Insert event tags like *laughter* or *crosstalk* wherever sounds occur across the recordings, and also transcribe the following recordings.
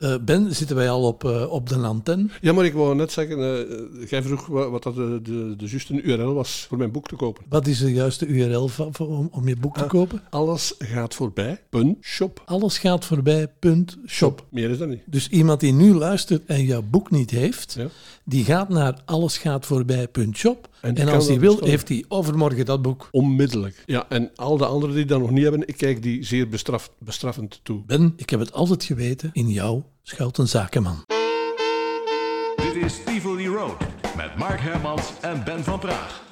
Eh, ben, zitten wij al op, eh, op de antenne? Ja, maar ik wou net zeggen, uh, jij vroeg wat, dat de, de, de juiste URL was voor mijn boek te kopen. Wat is de juiste URL van, voor, om, om je boek te Ah, kopen? Alles gaat voorbij, punt, shop. Alles gaat voorbij, punt, shop. Meer is dat niet. Dus iemand die nu luistert en jouw boek niet heeft, Ja. die gaat naar allesgaatvoorbij.shop. En, als hij wil, bestellen. heeft hij overmorgen dat boek. Onmiddellijk. Ja, en al de anderen die dat nog niet hebben, ik kijk die zeer bestraf, bestraffend toe. Ben, ik heb het altijd geweten, in jou schuilt een zakenman. Dit is Tivoli Road met Mark Hermans en Ben van Praag.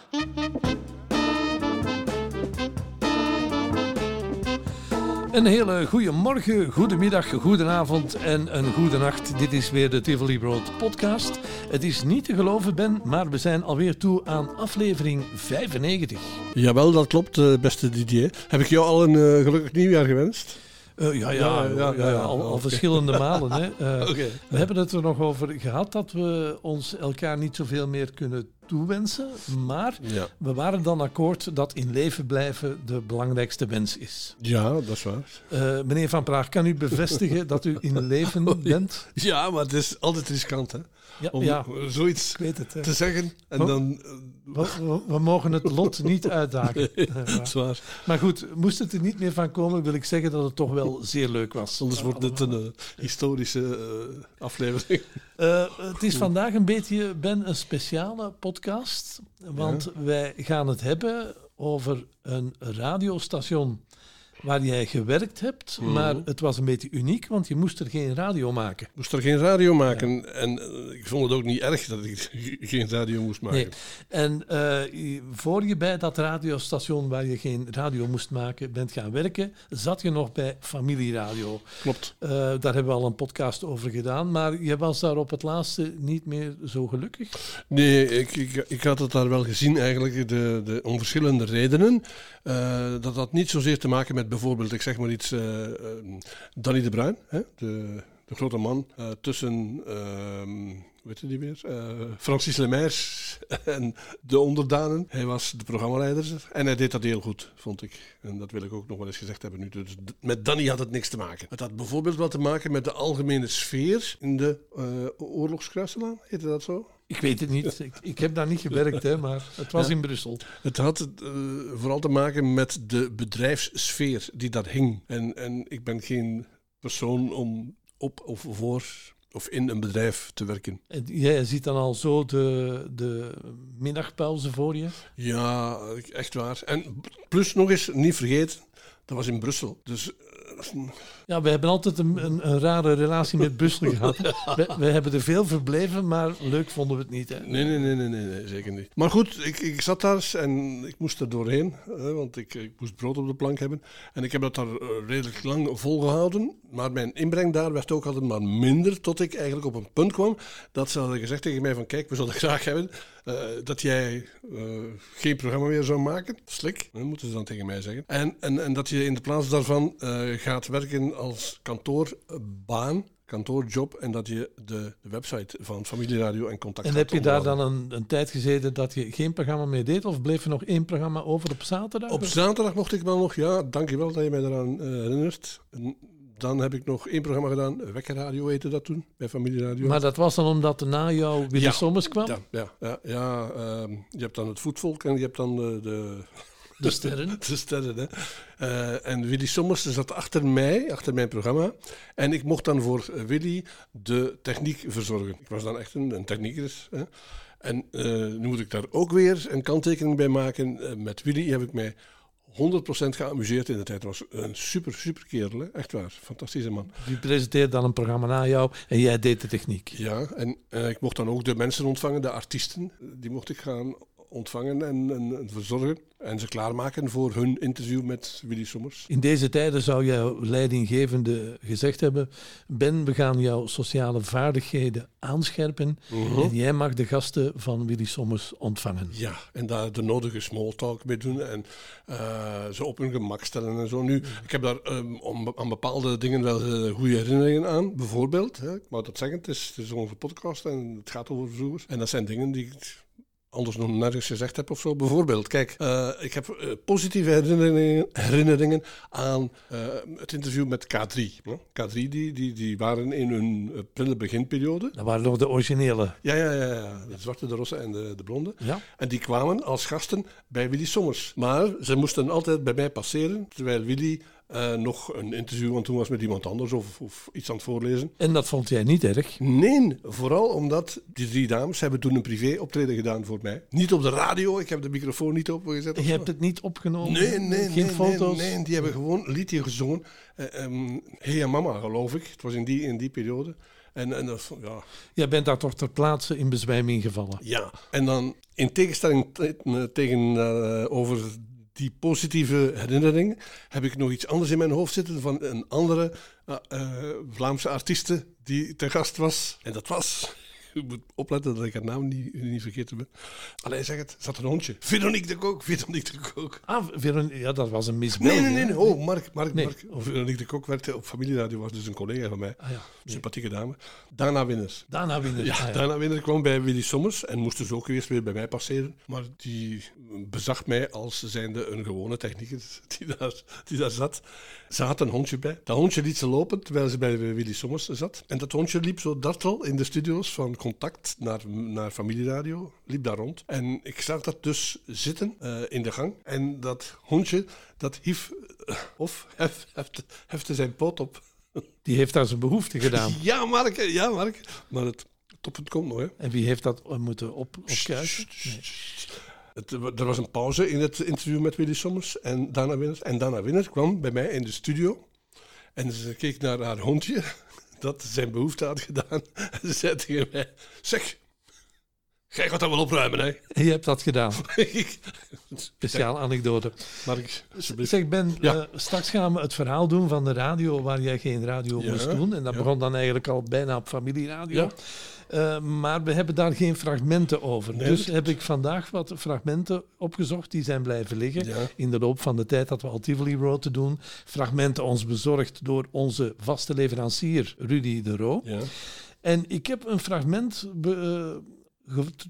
Een hele goede morgen, goedemiddag, goedenavond en een goede nacht. Dit is weer de Tivoli Broad podcast. Het is niet te geloven, Ben, maar we zijn alweer toe aan aflevering 95. Jawel, dat klopt, eh, beste Didier. Heb ik jou al een eh, gelukkig nieuwjaar gewenst? Eh, ja, ja, Ja, ja, al, verschillende malen. Hè. *laughs* We hebben het er nog over gehad dat we ons elkaar niet zoveel meer kunnen toewensen. Maar Ja. we waren dan akkoord dat in leven blijven de belangrijkste wens is. ja, dat is waar. Eh, meneer Van Praag, kan u bevestigen dat u in leven *laughs* bent? Ja, maar het is altijd riskant, hè? Ja, Om ja zoiets ik weet het. hè. te zeggen en dan... eh, We, we- we mogen het lot *laughs* niet uitdagen. Eh, dat is waar. Maar goed, moest het er niet meer van komen, wil ik zeggen dat het toch wel zeer leuk was. Anders wordt dit een eh, historische eh, aflevering. *laughs* Eh, het is vandaag een beetje, Ben, een speciale podcast. Want wij gaan het hebben over een radiostation waar jij gewerkt hebt. Mhm. Maar het was een beetje uniek, want je moest er geen radio maken. Moest er geen radio maken en eh, ik vond het ook niet erg dat ik *laughs* geen radio moest maken. Nee. En eh, voor je bij dat radiostation waar je geen radio moest maken bent gaan werken, zat je nog bij Familieradio. Klopt. Eh, daar hebben we al een podcast over gedaan, maar je was daar op het laatste niet meer zo gelukkig. Nee, ik, ik, ik had het daar wel gezien eigenlijk, de, de, om verschillende redenen. Dat had niet zozeer te maken met bijvoorbeeld, ik zeg maar iets, eh, eh, Danny de Bruin, hè, de, de grote man, eh, tussen, hoe heet die weer, Eh, Francis Lemaire *laughs* en de onderdanen. Hij was de programmaleider en hij deed dat heel goed, vond ik. En dat wil ik ook nog wel eens gezegd hebben nu. Dus met Danny had het niks te maken. Het had bijvoorbeeld wat te maken met de algemene sfeer in de eh oorlogskruiselaan, heette dat zo? Ik weet het niet, ik, ik heb daar niet gewerkt, hè, maar het was in Brussel. Het had eh, vooral te maken met de bedrijfssfeer die daar hing. En, en ik ben geen persoon om op of voor of in een bedrijf te werken. En jij ziet dan al zo de, de middagpauze voor je. Ja, echt waar. En plus nog eens, niet vergeten, dat was in Brussel. Dus Ja, we hebben altijd een, een, een rare relatie met Brussel *laughs* gehad. We, we hebben er veel verbleven, maar leuk vonden we het niet. Hè. nee, nee, nee, nee, nee, nee, zeker niet. Maar goed, ik, ik zat daar en ik moest er doorheen, hè, want ik, ik moest brood op de plank hebben. En ik heb dat daar eh, redelijk lang volgehouden. Maar mijn inbreng daar werd ook altijd maar minder, tot ik eigenlijk op een punt kwam dat ze hadden gezegd tegen mij van kijk, we zouden graag hebben eh, dat jij eh, geen programma meer zou maken. Slik, dat moeten ze dan tegen mij zeggen. En, en, en dat je in de plaats daarvan eh, gaat werken als kantoorbaan, kantoorjob, en dat je de, de website van Familieradio en Contact En heb je daar dan een, een tijd gezeten dat je geen programma meer deed? Of bleef er nog één programma over op zaterdag? Op zaterdag mocht ik wel nog, ja, dankjewel dat je mij daaraan eh, herinnert. Dan heb ik nog één programma gedaan, Wekkerradio heette dat toen, bij Familieradio. Maar dat was dan omdat na jou Willy Ja. Sommers kwam? Ja, ja, ja, ja ehm, je hebt dan het voetvolk en je hebt dan de, de, *laughs* De sterren. *laughs* de sterren. Hè. Eh, en Willy Sommers zat achter mij, achter mijn programma. En ik mocht dan voor eh, Willy de techniek verzorgen. Ik was dan echt een, een technieker. Hè. En eh, nu moet ik daar ook weer een kanttekening bij maken. Eh, met Willy heb ik mij 100% geamuseerd in de tijd. Hij was een super, super kerel. Echt waar. Fantastische man. Die presenteerde dan een programma na jou en jij deed de techniek. Ja, en eh, ik mocht dan ook de mensen ontvangen, de artiesten. Die mocht ik gaan ontvangen en, en, en verzorgen. En ze klaarmaken voor hun interview met Willy Sommers. In deze tijden zou jouw leidinggevende gezegd hebben: Ben, we gaan jouw sociale vaardigheden aanscherpen. Mhm. En jij mag de gasten van Willy Sommers ontvangen. Ja, en daar de nodige small talk mee doen en eh, ze op hun gemak stellen en zo. Nu, ik heb daar ehm, om, aan bepaalde dingen wel eh, goede herinneringen aan. Bijvoorbeeld, hè, ik wou dat zeggen, het is, het is onze podcast en het gaat over vroeger. En dat zijn dingen die ik anders nog nergens gezegd heb of zo. Bijvoorbeeld, kijk, eh, ik heb eh, positieve herinneringen, herinneringen aan eh, het interview met K3. hè. K3, die, die, die waren in hun prille beginperiode. Dat waren nog de originele. Ja, ja, ja, ja. De zwarte, de rosse en de, de blonde. Ja. En die kwamen als gasten bij Willy Sommers. Maar ze moesten altijd bij mij passeren, terwijl Willy eh, nog een interview aan het doen was met iemand anders of, of iets aan het voorlezen. En dat vond jij niet erg. Nee, vooral omdat die drie dames hebben toen een privé optreden gedaan voor mij. Niet op de radio, ik heb de microfoon niet opgezet. of Je hebt het niet opgenomen? Nee, nee, Geen nee, foto's? Nee, nee, die hebben gewoon een liedje gezongen. Hey ja, mama, geloof ik. Het was in die, in die periode. En, en dat, ja, Jij bent daar toch ter plaatse in bezwijming gevallen. ja. En dan in tegenstelling te- eh, tegen eh, over die positieve herinneringen, heb ik nog iets anders in mijn hoofd zitten van een andere eh, eh, Vlaamse artieste die te gast was. En dat was. *laughs* Je moet opletten dat ik haar naam niet, niet vergeten ben. Alleen zeg het, zat een hondje. Veronique de Kook, Veronique de Kook. Ah, Veron- ja, dat was een Miss Nee, nee, nee. Oh, Mark, Mark, Nee, Mark. of- Veronique de Kok werkte op familieradio, was dus een collega van mij. Ah, ja. Sympathieke dame. Dana Winners. Daarna winnen. Ja, Ah, ja. Dana Winner kwam bij Willy Sommers en moest dus ook eerst weer bij mij passeren. Maar die bezag mij als zijnde een gewone technicus *laughs* die daar, die daar zat. Ze had een hondje bij. Dat hondje liet ze lopen terwijl ze bij Willy Sommers zat. En dat hondje liep zo dartel in de studio's van Contact naar, naar familieradio. Liep daar rond. En ik zag dat dus zitten eh, in de gang. En dat hondje, dat hief, eh, of hef, hefte, hefte zijn poot op. Die heeft daar zijn behoefte gedaan. *laughs* Ja, Mark, ja, Mark. Maar het toppunt komt nog, hè. En wie heeft dat eh, moeten op, opkuisen? Nee. Het, er was een pauze in het interview met Willy Sommers en Dana Winner. En Dana Winner kwam bij mij in de studio. En ze keek naar haar hondje, *laughs* dat zijn behoefte had gedaan. En *laughs* ze zei tegen mij, zeg, jij gaat dat wel opruimen, hè? *laughs* Je hebt dat gedaan. Ik- Speciaal anekdote. Mark, alsjeblieft. Zeg Ben, Ja. eh, straks gaan we het verhaal doen van de radio waar jij geen radio Ja, moest doen. En dat ja. begon dan eigenlijk al bijna op familieradio. Eh, maar we hebben daar geen fragmenten over. Nee, dus heb ik vandaag wat fragmenten opgezocht die zijn blijven liggen. Ja. In de loop van de tijd dat we al Tivoli Road te doen. Fragmenten ons bezorgd door onze vaste leverancier Rudy de Roo. Ja. En ik heb een fragment be- eh,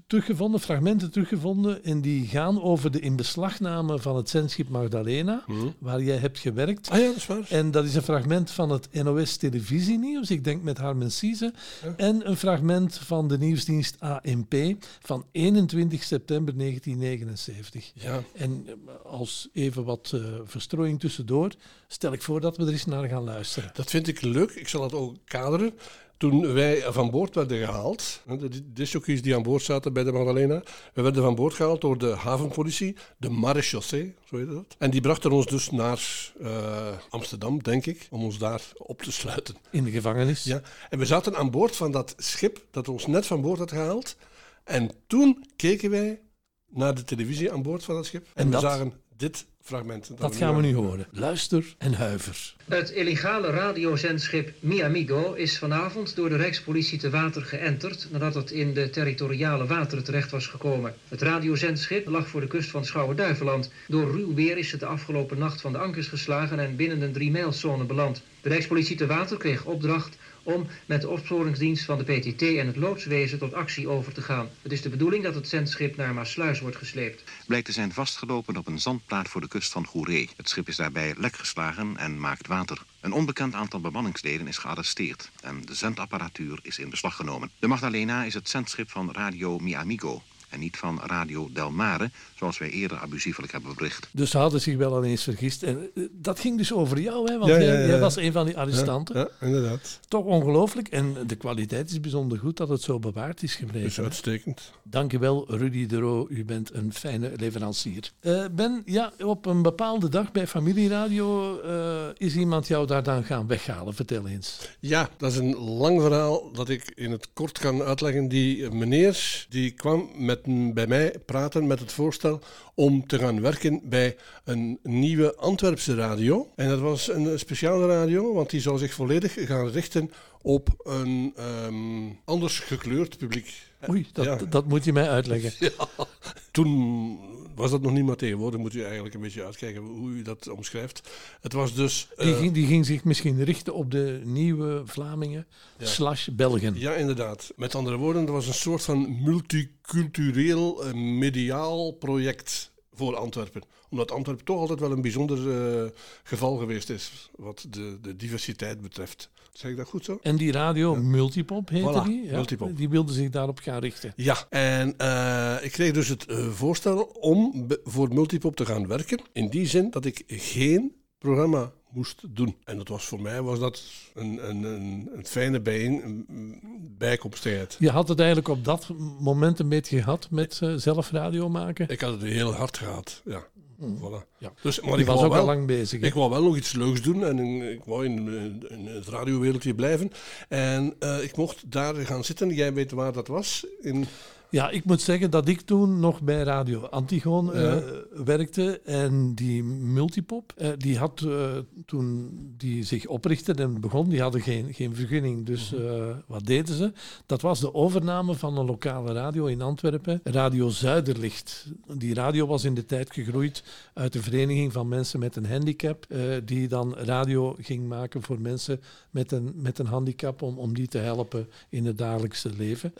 teruggevonden, fragmenten teruggevonden. En die gaan over de inbeslagname van het zendschip Magdalena, Hm. waar jij hebt gewerkt. Ah ja, dat is waar. En dat is een fragment van het NOS televisienieuws, ik denk met Harmen Sieze. Ja. En een fragment van de nieuwsdienst ANP van 21 september 1979. Ja. En eh, als even wat eh, verstrooiing tussendoor, stel ik voor dat we er eens naar gaan luisteren. Dat vind ik leuk. Ik zal het ook kaderen. Toen wij van boord werden gehaald, de discjockeys die aan boord zaten bij de Magdalena, we werden van boord gehaald door de havenpolitie, de marechaussee, zo heet dat. En die brachten ons dus naar eh, Amsterdam, denk ik, om ons daar op te sluiten. In de gevangenis. Ja. En we zaten aan boord van dat schip dat ons net van boord had gehaald. En toen keken wij naar de televisie aan boord van dat schip. En, En we dat? zagen dit fragment. Dat gaan we nu horen. Luister en huiver. Het illegale radiozendschip Miamigo is vanavond door de Rijkspolitie te water geënterd nadat het in de territoriale wateren terecht was gekomen. Het radiozendschip lag voor de kust van Schouwen-Duiveland. Door ruw weer is het de afgelopen nacht van de ankers geslagen en binnen een drie mijlzone beland. De Rijkspolitie te water kreeg opdracht om met de opsporingsdienst van de PTT en het loodswezen tot actie over te gaan. Het is de bedoeling dat het zendschip naar Maasluis wordt gesleept. blijkt te zijn vastgelopen op een zandplaat voor de kust van Goeree. Het schip is daarbij lek geslagen en maakt water. Een onbekend aantal bemanningsleden is gearresteerd en de zendapparatuur is in beslag genomen. De Magdalena is het zendschip van Radio Mi Amigo en niet van Radio Del Mare, zoals wij eerder abusiefelijk hebben bericht. Dus ze hadden zich wel al eens vergist. En eh, dat ging dus over jou, hè? want Ja, ja, jij, ja. jij was een van die arrestanten. Ja, ja, inderdaad. Toch ongelooflijk. En de kwaliteit is bijzonder goed dat het zo bewaard is Dus gebleven. uitstekend. Dank u wel, Rudy de Roo. U bent een fijne leverancier. Eh, ben, ja, op een bepaalde dag bij Familieradio eh, is iemand jou daar dan gaan weghalen. Vertel eens. Ja, dat is een lang verhaal dat ik in het kort kan uitleggen. Die meneer die kwam met, bij mij praten met het voorstel om te gaan werken bij een nieuwe Antwerpse radio. En dat was een speciale radio, want die zou zich volledig gaan richten op een ehm, anders gekleurd publiek. Oei, dat, Ja. dat moet je mij uitleggen. *laughs* Toen was dat nog niet, maar tegenwoordig moet u eigenlijk een beetje uitkijken hoe u dat omschrijft. Het was dus... Die, eh, ging, die ging zich misschien richten op de nieuwe Vlamingen slash Belgen. Ja, inderdaad. Met andere woorden, er was een soort van multicultureel eh, mediaal project voor Antwerpen. Omdat Antwerpen toch altijd wel een bijzonder eh, geval geweest is wat de, de diversiteit betreft. Zeg ik dat goed zo? En die radio Multipop heette Voilà, die. Ja, Multipop. Die wilde zich daarop gaan richten. Ja, en eh, ik kreeg dus het eh, voorstel om voor Multipop te gaan werken. In die zin dat ik geen programma moest doen. En dat was voor mij was dat een, een, een, een fijne bijeen, een bijkomstigheid. Je had het eigenlijk op dat moment een beetje gehad met eh, zelf radio maken. Ik had het heel hard gehad, ja. Voilà. Ja. Dus, maar ik was ook wel, al lang bezig. hè? Ik wou wel nog iets leuks doen en ik, ik wou in, in het radiowereldje blijven. En eh, ik mocht daar gaan zitten. Jij weet waar dat was. In, Ja, ik moet zeggen dat ik toen nog bij Radio Antigoon eh, Ja. werkte. En die multipop, eh, die had eh, toen die zich oprichtte en begon, die hadden geen, geen vergunning. Dus Mhm. wat deden ze? Dat was de overname van een lokale radio in Antwerpen, Radio Zuiderlicht. Die radio was in de tijd gegroeid uit de vereniging van mensen met een handicap, die dan radio ging maken voor mensen met een, met een handicap, om, om die te helpen in het dagelijkse leven.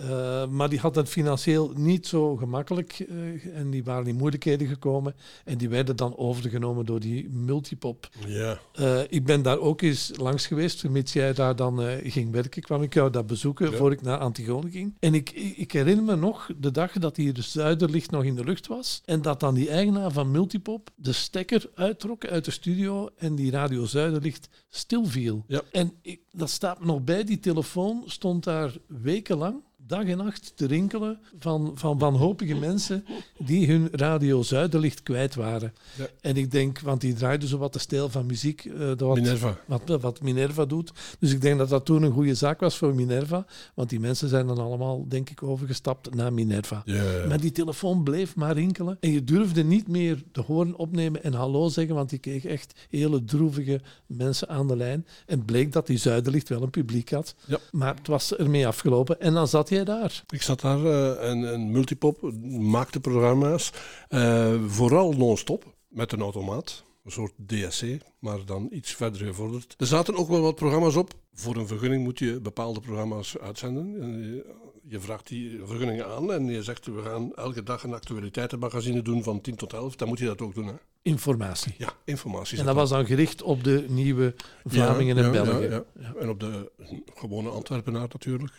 Maar die had het financieel niet zo gemakkelijk eh, en die waren in moeilijkheden gekomen en die werden dan overgenomen door die multipop. ja. Eh, ik ben daar ook eens langs geweest, vermits jij daar dan eh, ging werken, kwam ik jou daar bezoeken Ja. voor ik naar Antigone ging. En ik, ik ik herinner me nog de dag dat hier de Zuiderlicht nog in de lucht was en dat dan die eigenaar van Multipop de stekker uittrok uit de studio en die Radio Zuiderlicht stilviel. Ja. En ik, dat staat me nog bij, die telefoon stond daar wekenlang dag en nacht te rinkelen van, van wanhopige mensen die hun Radio Zuiderlicht kwijt waren. Ja. En ik denk, want die draaide zo wat de stijl van muziek, eh, dat wat, Minerva. wat, wat Minerva doet. Dus ik denk dat dat toen een goede zaak was voor Minerva, want die mensen zijn dan allemaal, denk ik, overgestapt naar Minerva. Ja. Maar die telefoon bleef maar rinkelen. En je durfde niet meer de hoorn opnemen en hallo zeggen, want je kreeg echt hele droevige mensen aan de lijn. En bleek dat die Zuiderlicht wel een publiek had. Ja. Maar het was ermee afgelopen. En dan zat jij daar. Ik zat daar eh, en, en Multipop maakte programma's, eh, vooral non-stop, met een automaat. Een soort DSC, maar dan iets verder gevorderd. Er zaten ook wel wat programma's op. Voor een vergunning moet je bepaalde programma's uitzenden. En je, vraagt die vergunningen aan en je zegt we gaan elke dag een actualiteitenmagazine doen van 10 tot 11. Dan moet je dat ook doen. Hè? Informatie. Ja, informatie. En dat was dan gericht op de nieuwe Vlamingen Ja, en ja, Belgen. ja, ja. En op de gewone Antwerpenaar natuurlijk.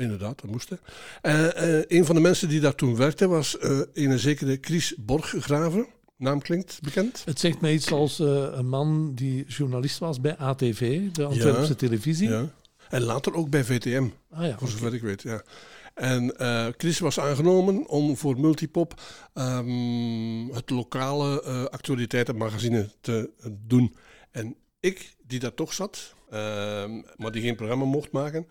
Inderdaad, dat moest. hè. Eh, eh, een van de mensen die daar toen werkte was eh een zekere Chris Borggraven. Naam klinkt bekend. Het zegt mij iets als een man die journalist was bij ATV, de Antwerpse Ja. televisie. Ja. En later ook bij VTM, Ah ja, voor zover ik weet. Ja. En Chris was aangenomen om voor Multipop ehm, het lokale actualiteitenmagazine te doen. En ik, die daar toch zat, ehm, maar die geen programma mocht maken,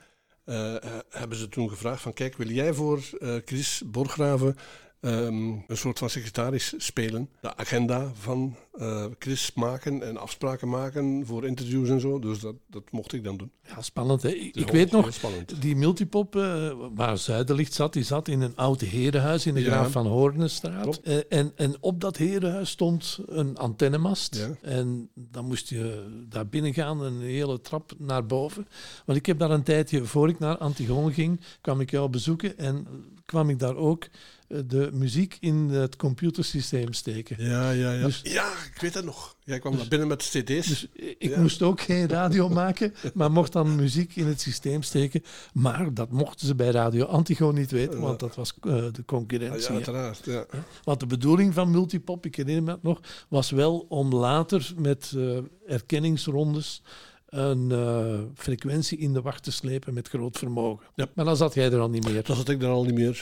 eh, hebben ze toen gevraagd van kijk, wil jij voor eh, Chris Borgraven ehm, een soort van secretaris spelen? De agenda van eh, Chris maken en afspraken maken voor interviews en zo. Dus dat, dat mocht ik dan doen. ja, spannend. Hè? Ik, ik weet nog, spannend. die multipop eh, waar Zuiderlicht zat, die zat in een oud herenhuis in de Ja. Graaf van Hoornenstraat. Klopt. Eh, en, en op dat herenhuis stond een antennemast. Ja. En dan moest je daar binnen gaan, een hele trap naar boven. Want ik heb daar een tijdje, voor ik naar Antigone ging, kwam ik jou bezoeken en kwam ik daar ook eh, de muziek in het computersysteem steken. Ja, ja, ja. Dus- ja, ik weet het nog. Jij kwam daar binnen met cd's. Dus ik Ja. moest ook geen radio maken, maar mocht dan muziek in het systeem steken. Maar dat mochten ze bij Radio Antigo niet weten, want dat was eh, de ja, concurrentie. hè. uiteraard. Ja. Want de bedoeling van Multipop, ik herinner me het nog, was wel om later met eh, erkenningsrondes een eh, frequentie in de wacht te slepen met groot vermogen. Ja. Maar dan zat jij er al niet meer. Dat had ik dan al niet meer.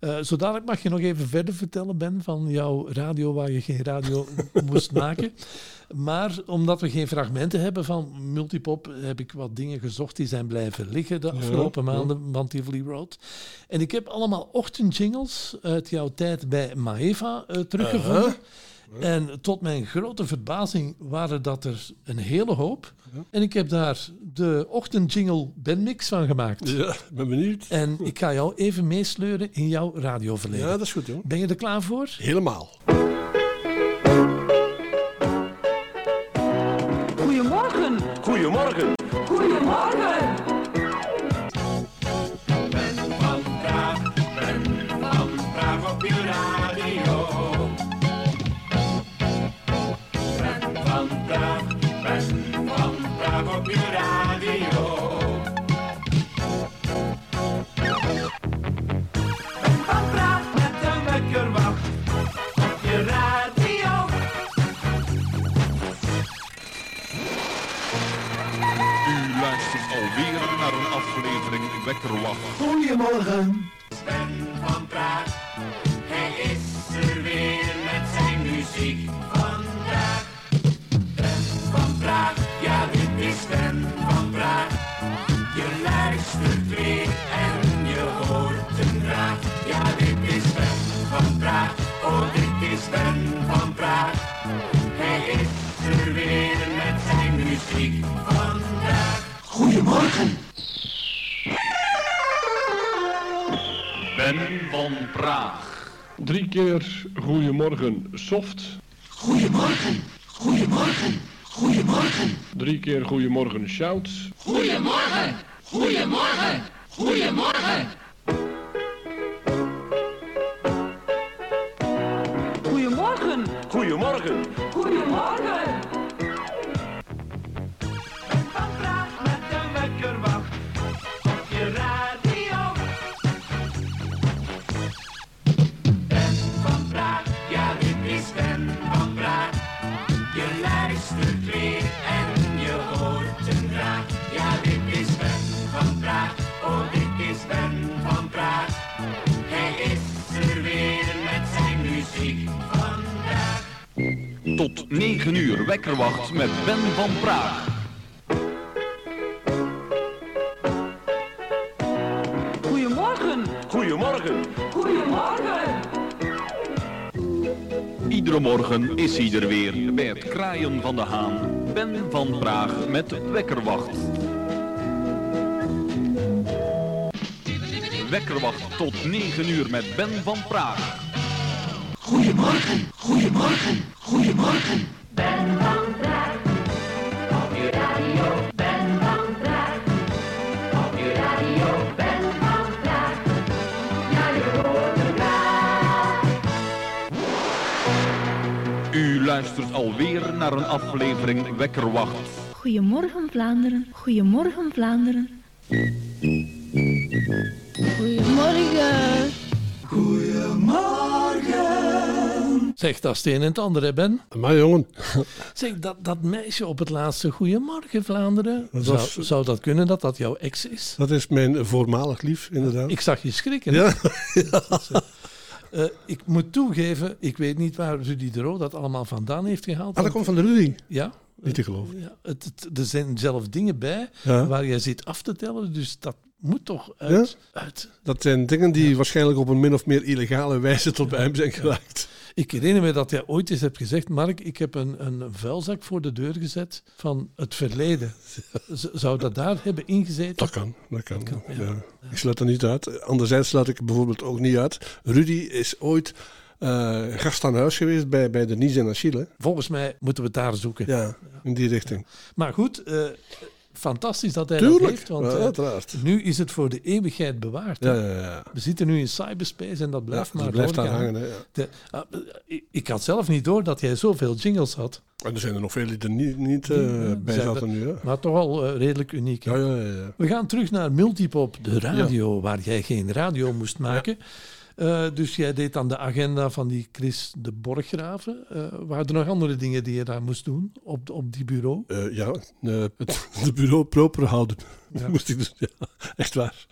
eh, Eh zo dadelijk mag je nog even verder vertellen, Ben, van jouw radio waar je geen radio *laughs* moest maken. Maar omdat we geen fragmenten hebben van Multipop, heb ik wat dingen gezocht die zijn blijven liggen de afgelopen ja. maanden van Tivoli Road. En ik heb allemaal ochtendjingles uit jouw tijd bij Maeva eh, teruggevonden. En tot mijn grote verbazing waren dat er een hele hoop. En ik heb daar de ochtendjingle bandmix van gemaakt. Ja, ben benieuwd. En ik ga jou even meesleuren in jouw radioverleden. Ja, dat is goed, joh. Ben je er klaar voor? Helemaal. Drie keer goedemorgen soft. Goedemorgen. Goedemorgen. Goedemorgen. Drie keer goedemorgen shout. Goedemorgen, goedemorgen, goedemorgen. 9 uur Wekkerwacht met Ben van Praag. Goedemorgen, Goedemorgen. goedemorgen. Iedere morgen is hij er weer bij het kraaien van de haan. Ben van Praag met Wekkerwacht. Wekkerwacht tot 9 uur met Ben van Praag. Goedemorgen. Goedemorgen. Goedemorgen. Ben van Praag, op je radio. Ben van Praag, op je radio. Ben van Praag, ja je hoort hem graag. U luistert alweer naar een aflevering Wekkerwacht. Goedemorgen Vlaanderen, goedemorgen Vlaanderen. Goedemorgen. Zeg, dat is het een en het ander, hè Ben? Maar jongen, *laughs* Zeg, dat, dat meisje op het laatste Goedemorgen Vlaanderen. Dat Zou, was- zou dat kunnen dat dat jouw ex is? dat is mijn voormalig lief, inderdaad. Ik zag je schrikken. Ja, *laughs* Eh, ik moet toegeven, ik weet niet waar Rudy de Roo dat allemaal vandaan heeft gehaald. ah, dat komt van de Rudy. Ja, Niet te geloven. ja het, het- er zijn zelf dingen bij Ja. waar jij zit af te tellen, dus dat moet toch uit. uit. Dat zijn dingen die waarschijnlijk op een min of meer illegale wijze tot bij hem zijn geraakt. Ik herinner me dat jij ooit eens hebt gezegd, Mark, ik heb een, een vuilzak voor de deur gezet van het verleden. *laughs* Z- Zou dat daar hebben ingezeten? Dat kan, dat kan. kan, ja. ja. Ik sluit dat niet uit. Anderzijds sluit ik bijvoorbeeld ook niet uit. Rudy is ooit eh, gast aan huis geweest bij, bij de Nies en Achille. Volgens mij moeten we het daar zoeken. Ja, in die richting. Maar goed, eh, fantastisch dat hij dat Tuurlijk, heeft, want ja, eh, uiteraard. nu is het voor de eeuwigheid bewaard. Ja, ja, ja. We zitten nu in cyberspace en dat blijft maar blijft daar doorgaan. hangen. Hè, ja. De- eh, ik- had zelf niet door dat jij zoveel jingles had, En er zijn er nog veel die er niet, niet eh, bij zaten nu. Hè. maar toch al redelijk uniek. hè. Ja, ja, ja, ja. We gaan terug naar Multipop, de radio, waar jij geen radio moest maken. Eh, dus jij deed dan de agenda van die Chris de Borggraven. Eh waren er nog andere dingen die je daar moest doen op, op die bureau? Eh, ja, het *laughs* de bureau proper houden. Ja. *laughs* Moest ik dus, ja, echt waar.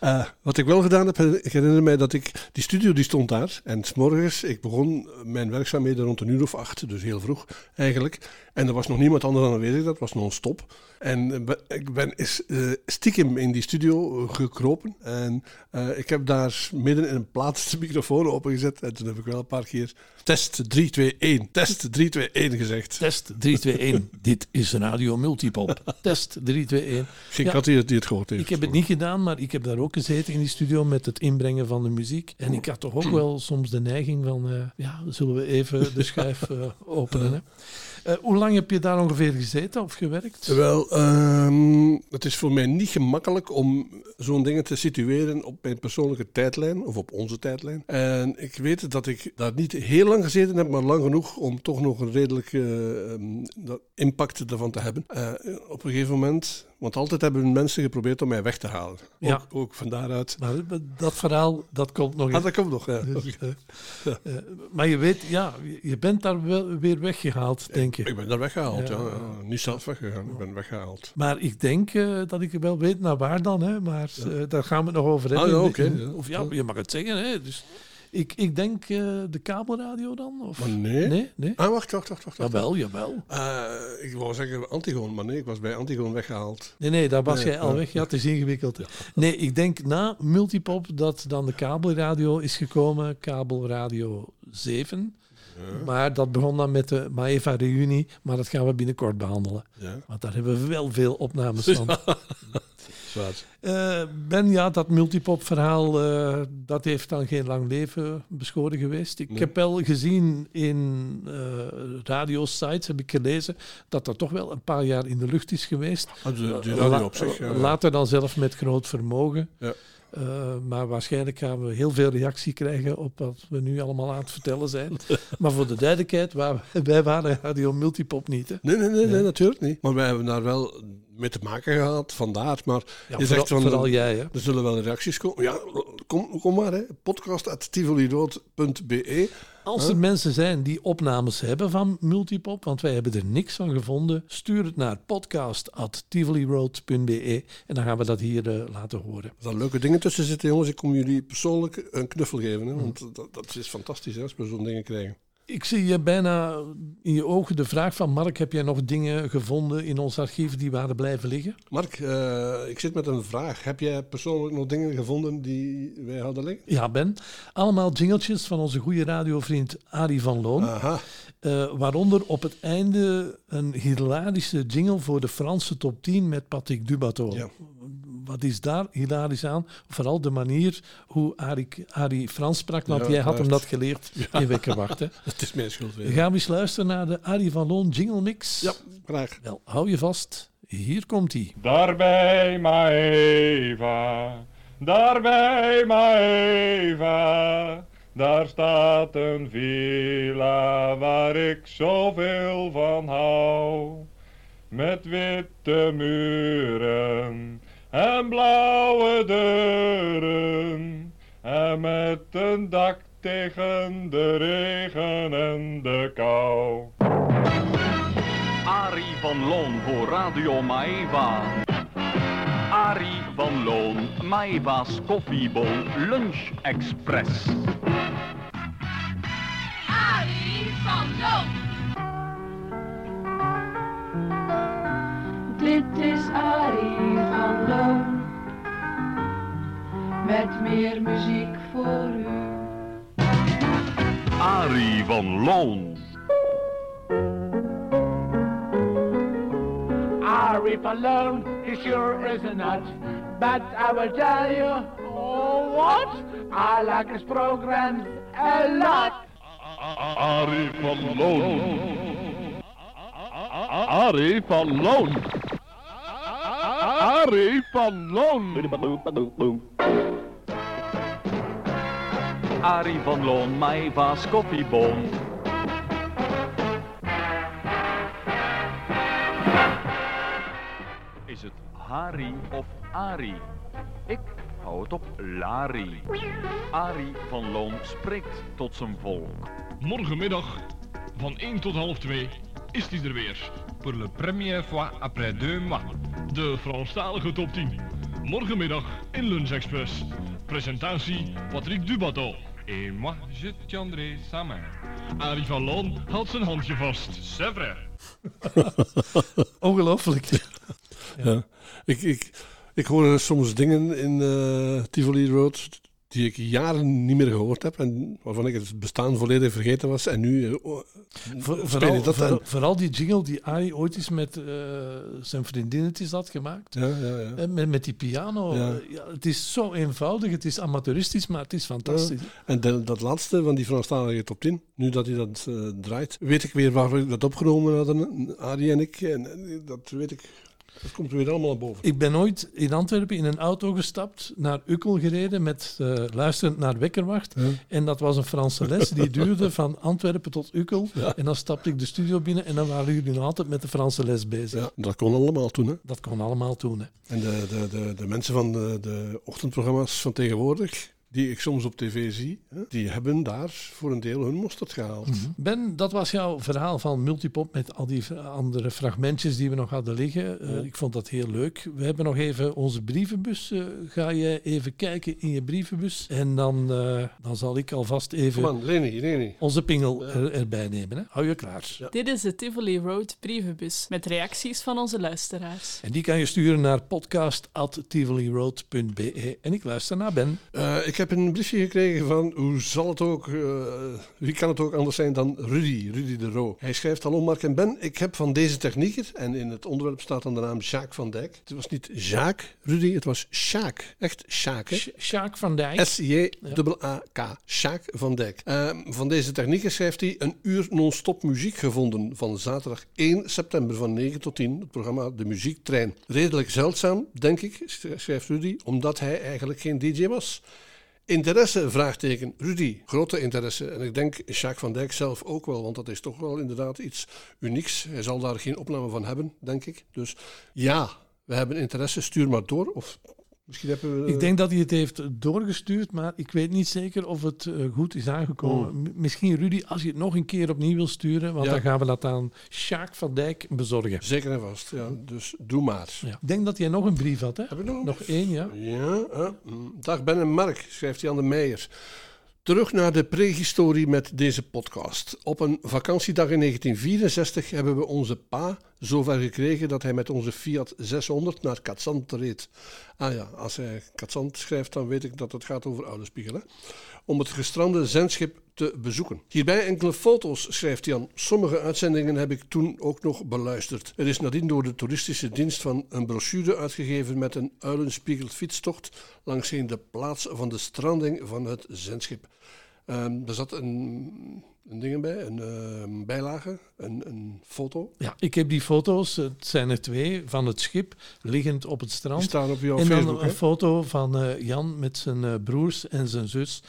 Eh, wat ik wel gedaan heb, ik herinner mij dat ik, die studio die stond daar. En s'morgens, ik begon mijn werkzaamheden rond een uur of acht, dus heel vroeg eigenlijk. En er was nog niemand anders dan aanwezig, dat was non-stop. En eh, ik ben is, eh, stiekem in die studio gekropen. En ik heb daar midden in een plaats de microfoon opengezet. En toen heb ik wel een paar keer test 3, 2, 1, test 3, 2, 1 gezegd. Test 3, 2, 1. Dit is Radio Multipop. *laughs* Test 3, 2, 1. Geen Ja. Kat die het, die het gehoord heeft. Ik heb het niet gedaan, maar ik heb daar ook gezeten in die studio met het inbrengen van de muziek. En ik had toch ook wel soms de neiging van, eh, ja, zullen we even de *laughs* schuif eh, openen. Hè? Eh, hoe lang heb je daar ongeveer gezeten of gewerkt? Wel, ehm, het is voor mij niet gemakkelijk om zo'n dingen te situeren op mijn persoonlijke tijdlijn of op onze tijdlijn. En ik weet dat ik daar niet heel lang gezeten heb, maar lang genoeg om toch nog een redelijke ehm, impact ervan te hebben. Op een gegeven moment, want altijd hebben mensen geprobeerd om mij weg te halen. Ja. Ook, ook van daaruit. Maar dat verhaal, dat komt nog Ah, dat komt nog, ja. Dus, eh, eh, maar je weet, ja, je bent daar wel weer weggehaald, denk je. Ik ben daar weggehaald, ja. Niet zelf weggegaan, ik ben weggehaald. Maar ik denk eh, dat ik wel weet naar waar dan, hè? maar daar gaan we het nog over hebben. Ah, oké, in- ja. Of ja, je mag het zeggen. Hè? Dus ik, ik denk eh, de kabelradio dan? Of? Maar nee. Nee, nee. Ah, wacht, wacht, wacht. wacht. Jawel, jawel. Eh, ik wou zeggen Antigoon, maar nee, ik was bij Antigoon weggehaald. Nee, nee, daar was Nee, jij al weg. Ja, het is ingewikkeld. Nee, ik denk na Multipop dat dan de kabelradio is gekomen, kabelradio 7. Maar dat begon dan met de Maeva-reunie, maar dat gaan we binnenkort behandelen. Ja, Want daar hebben we wel veel opnames van. *laughs* Eh, ben, ja, dat multipop-verhaal, eh, dat heeft dan geen lang leven beschoren geweest. Ik Nee. heb wel gezien in eh radiosites, heb ik gelezen, dat dat toch wel een paar jaar in de lucht is geweest. Ah, radio op zich. ja. Later dan zelf met groot vermogen. Ja. Eh, maar waarschijnlijk gaan we heel veel reactie krijgen op wat we nu allemaal aan het vertellen zijn. *laughs* maar voor de duidelijkheid, waar- wij waren Radio Multipop niet. Hè? Nee, nee, nee, nee, natuurlijk niet. Maar wij hebben daar wel mee te maken gehad, vandaar. Maar Ja, je vooral, zegt van, vooral jij. Hè? er zullen wel reacties komen. Ja, kom, kom maar, hè. podcast.tivolirood.be. Als er mensen zijn die opnames hebben van Multipop, want wij hebben er niks van gevonden, stuur het naar podcast.tivoliroad.be en dan gaan we dat hier eh, laten horen. Er zijn leuke dingen tussen zitten, jongens. Ik kom jullie persoonlijk een knuffel geven. Hè, want dat, dat is fantastisch hè, als we zo'n dingen krijgen. Ik zie je bijna in je ogen de vraag van Mark, heb jij nog dingen gevonden in ons archief die waren blijven liggen? Mark, eh, ik zit met een vraag. Heb jij persoonlijk nog dingen gevonden die wij hadden liggen? Ja, Ben. Allemaal jingeltjes van onze goede radiovriend Arie van Loon. Aha. Eh, waaronder op het einde een hilarische jingle voor de Franse top 10 met Patrick Dubato. Ja. Wat is daar hilarisch aan? Vooral de manier hoe Arie, Arie Frans sprak, want Ja, jij had hem dat geleerd *laughs* in Wekkerwacht. *laughs* Het is mijn schuld weer. Gaan we eens luisteren naar de Arie van Loon jingle mix? Ja, graag. Wel, hou je vast. Hier komt hij. Daarbij Maeva, daarbij Maeva, daar staat een villa waar ik zoveel van hou. Met witte muren en blauwe deuren en met een dak tegen de regen en de kou. Arie van Loon voor Radio Maeva. Arie van Loon, Maeva's koffiebol Lunch Express. Arie van Loon. Dit is Arie van Loon. Met meer muziek voor u. Arie van Loon. Arie van Loon, he sure is a nut. But I will tell you, oh what? I like his programs a lot. Arie van Loon. Arie van Loon. Arie van Loon. Arie van Loon, Maeva's koffiebon. Is het Harry of Ari? Ik hou het op Lari. Arie van Loon spreekt tot zijn volk. Morgenmiddag van 1 tot half 2 is hij er weer. Pour la première fois après deux mois. De Franstalige top 10. Morgenmiddag in Lunch Express. Presentatie Patrick Dubato. Et moi, je tiendrai sa main. Arie van Loon houdt zijn handje vast. C'est vrai. *laughs* Ongelooflijk. Ja. Ik, ik, ik hoor soms dingen in eh, Tivoli Road die ik jaren niet meer gehoord heb en waarvan ik het bestaan volledig vergeten was. En nu eh, oh, vooral, dat voor- vooral die jingle die Arie ooit eens met eh, zijn vriendinnetjes had gemaakt. Ja, ja, ja. Eh, Met, met die piano. Ja. Eh, het is zo eenvoudig, het is amateuristisch, maar het is fantastisch. En de- dat laatste van die Franstalige top 10, nu dat hij dat eh, draait, weet ik weer waar we dat opgenomen hadden, Arie en ik. En, en dat weet ik, dat komt weer allemaal naar boven. Ik ben ooit in Antwerpen in een auto gestapt, naar Ukkel gereden, met eh, luisterend naar Wekkerwacht. En dat was een Franse les die *laughs* duurde van Antwerpen tot Ukkel. Ja. En dan stapte ik de studio binnen en dan waren jullie nog altijd met de Franse les bezig. Ja, dat kon allemaal toen. Hè. Dat kon allemaal toen. Hè. En de, de, de, de mensen van de, de ochtendprogramma's van tegenwoordig, die ik soms op tv zie, hè, die hebben daar voor een deel hun mosterd gehaald. Ben, dat was jouw verhaal van Multipop met al die andere fragmentjes die we nog hadden liggen. Eh. Ik vond dat heel leuk. We hebben nog even onze brievenbus. Eh, ga je even kijken in je brievenbus? En dan, eh, dan zal ik alvast even Leni. onze pingel er, erbij nemen. Hè? Hou je klaar. Ja. Dit is de Tivoli Road brievenbus met reacties van onze luisteraars. En die kan je sturen naar podcast.tivoliroad.be. En ik luister naar Ben. Eh, ik heb een briefje gekregen van, hoe zal het ook, eh, wie kan het ook anders zijn dan Rudy, Rudy de Roo. Hij schrijft, hallo Mark en Ben, ik heb van deze technieker, en in het onderwerp staat dan de naam Sjaak van Dijk. Het was niet Jacques, Rudy, het was Sjaak. Echt Sjaak, hè? Sjaak van Dijk. S-J-A-K. Sjaak van Dijk. Eh, van deze technieker schrijft hij een uur non-stop muziek gevonden van zaterdag 1 september van 9 tot 10. Het programma De Muziektrein. Redelijk zeldzaam, denk ik, schrijft Rudy, omdat hij eigenlijk geen DJ was. Interesse? Vraagteken. Rudy, grote interesse. En ik denk Jacques van Dijk zelf ook wel, want dat is toch wel inderdaad iets unieks. Hij zal daar geen opname van hebben, denk ik. Dus ja, we hebben interesse. Stuur maar door. Of misschien hebben we... Ik denk dat hij het heeft doorgestuurd, maar ik weet niet zeker of het eh, goed is aangekomen. M- Misschien Rudy, als je het nog een keer opnieuw wil sturen, want Ja. dan gaan we dat aan Sjaak van Dijk bezorgen. Zeker en vast, ja. Dus doe maar. Ja. Ik denk dat jij nog een brief had, hè? Heb ik nog een Nog één, ja. Ja, eh, dag Ben en Mark, schrijft Jan de Meijer. Terug naar de prehistorie met deze podcast. Op een vakantiedag in 1964 hebben we onze pa zover gekregen dat hij met onze Fiat 600 naar Katzand reed. Ah ja, als hij Katzand schrijft, dan weet ik dat het gaat over Oudespiegel. Hè? Om het gestrande zendschip te bezoeken. Hierbij enkele foto's, schrijft Jan. Sommige uitzendingen heb ik toen ook nog beluisterd. Er is nadien door de toeristische dienst van een brochure uitgegeven met een uilenspiegeld fietstocht langs de plaats van de stranding van het zendschip. Ehm er zat een, een ding bij, een ehm, bijlage, een, een foto. Ja, ik heb die foto's, het zijn er twee, van het schip liggend op het strand. Die staan op jouw en dan Facebook, een hè? foto van eh, Jan met zijn eh, broers en zijn zus.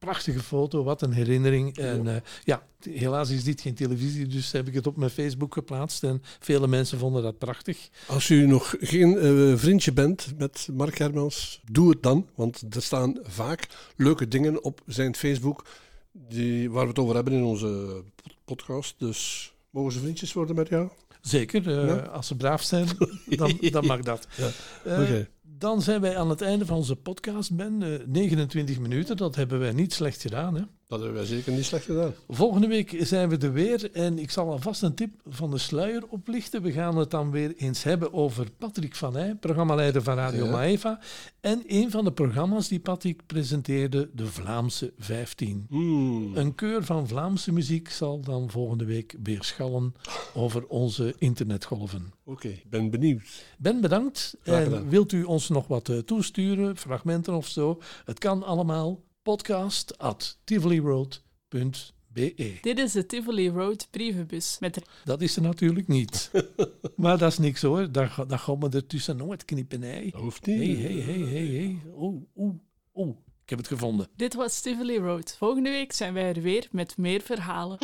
Prachtige foto, wat een herinnering. En eh, ja, helaas is dit geen televisie, dus heb ik het op mijn Facebook geplaatst. En vele mensen vonden dat prachtig. Als u nog geen eh, vriendje bent met Mark Hermans, doe het dan. Want er staan vaak leuke dingen op zijn Facebook die, waar we het over hebben in onze podcast. Dus mogen ze vriendjes worden met jou? Zeker, eh, Ja? als ze braaf zijn, *laughs* dan, dan mag dat. Ja, oké. Dan zijn wij aan het einde van onze podcast, Ben. Eh, 29 minuten, dat hebben wij niet slecht gedaan. Hè? Dat hebben wij zeker niet slecht gedaan. Volgende week zijn we er weer en ik zal alvast een tip van de sluier oplichten. We gaan het dan weer eens hebben over Patrick van Heij, programmaleider van Radio Ja. Maeva. En een van de programma's die Patrick presenteerde, de Vlaamse 15. Hmm. Een keur van Vlaamse muziek zal dan volgende week weer schallen over onze internetgolven. Oké, ik ben benieuwd. Ben bedankt. En wilt u ons nog wat eh, toesturen, fragmenten of zo? Het kan allemaal. Podcast at tivoliroad.be. Dit is de Tivoli Road brievenbus met Dat is er natuurlijk niet. *laughs* maar dat is niks hoor. Daar, daar gaan we er tussen nooit knippen. Nee. Dat hoeft niet. hé, hé, hé, hé. Oeh, oeh, oeh. Ik heb het gevonden. Dit was Tivoli Road. Volgende week zijn wij er weer met meer verhalen.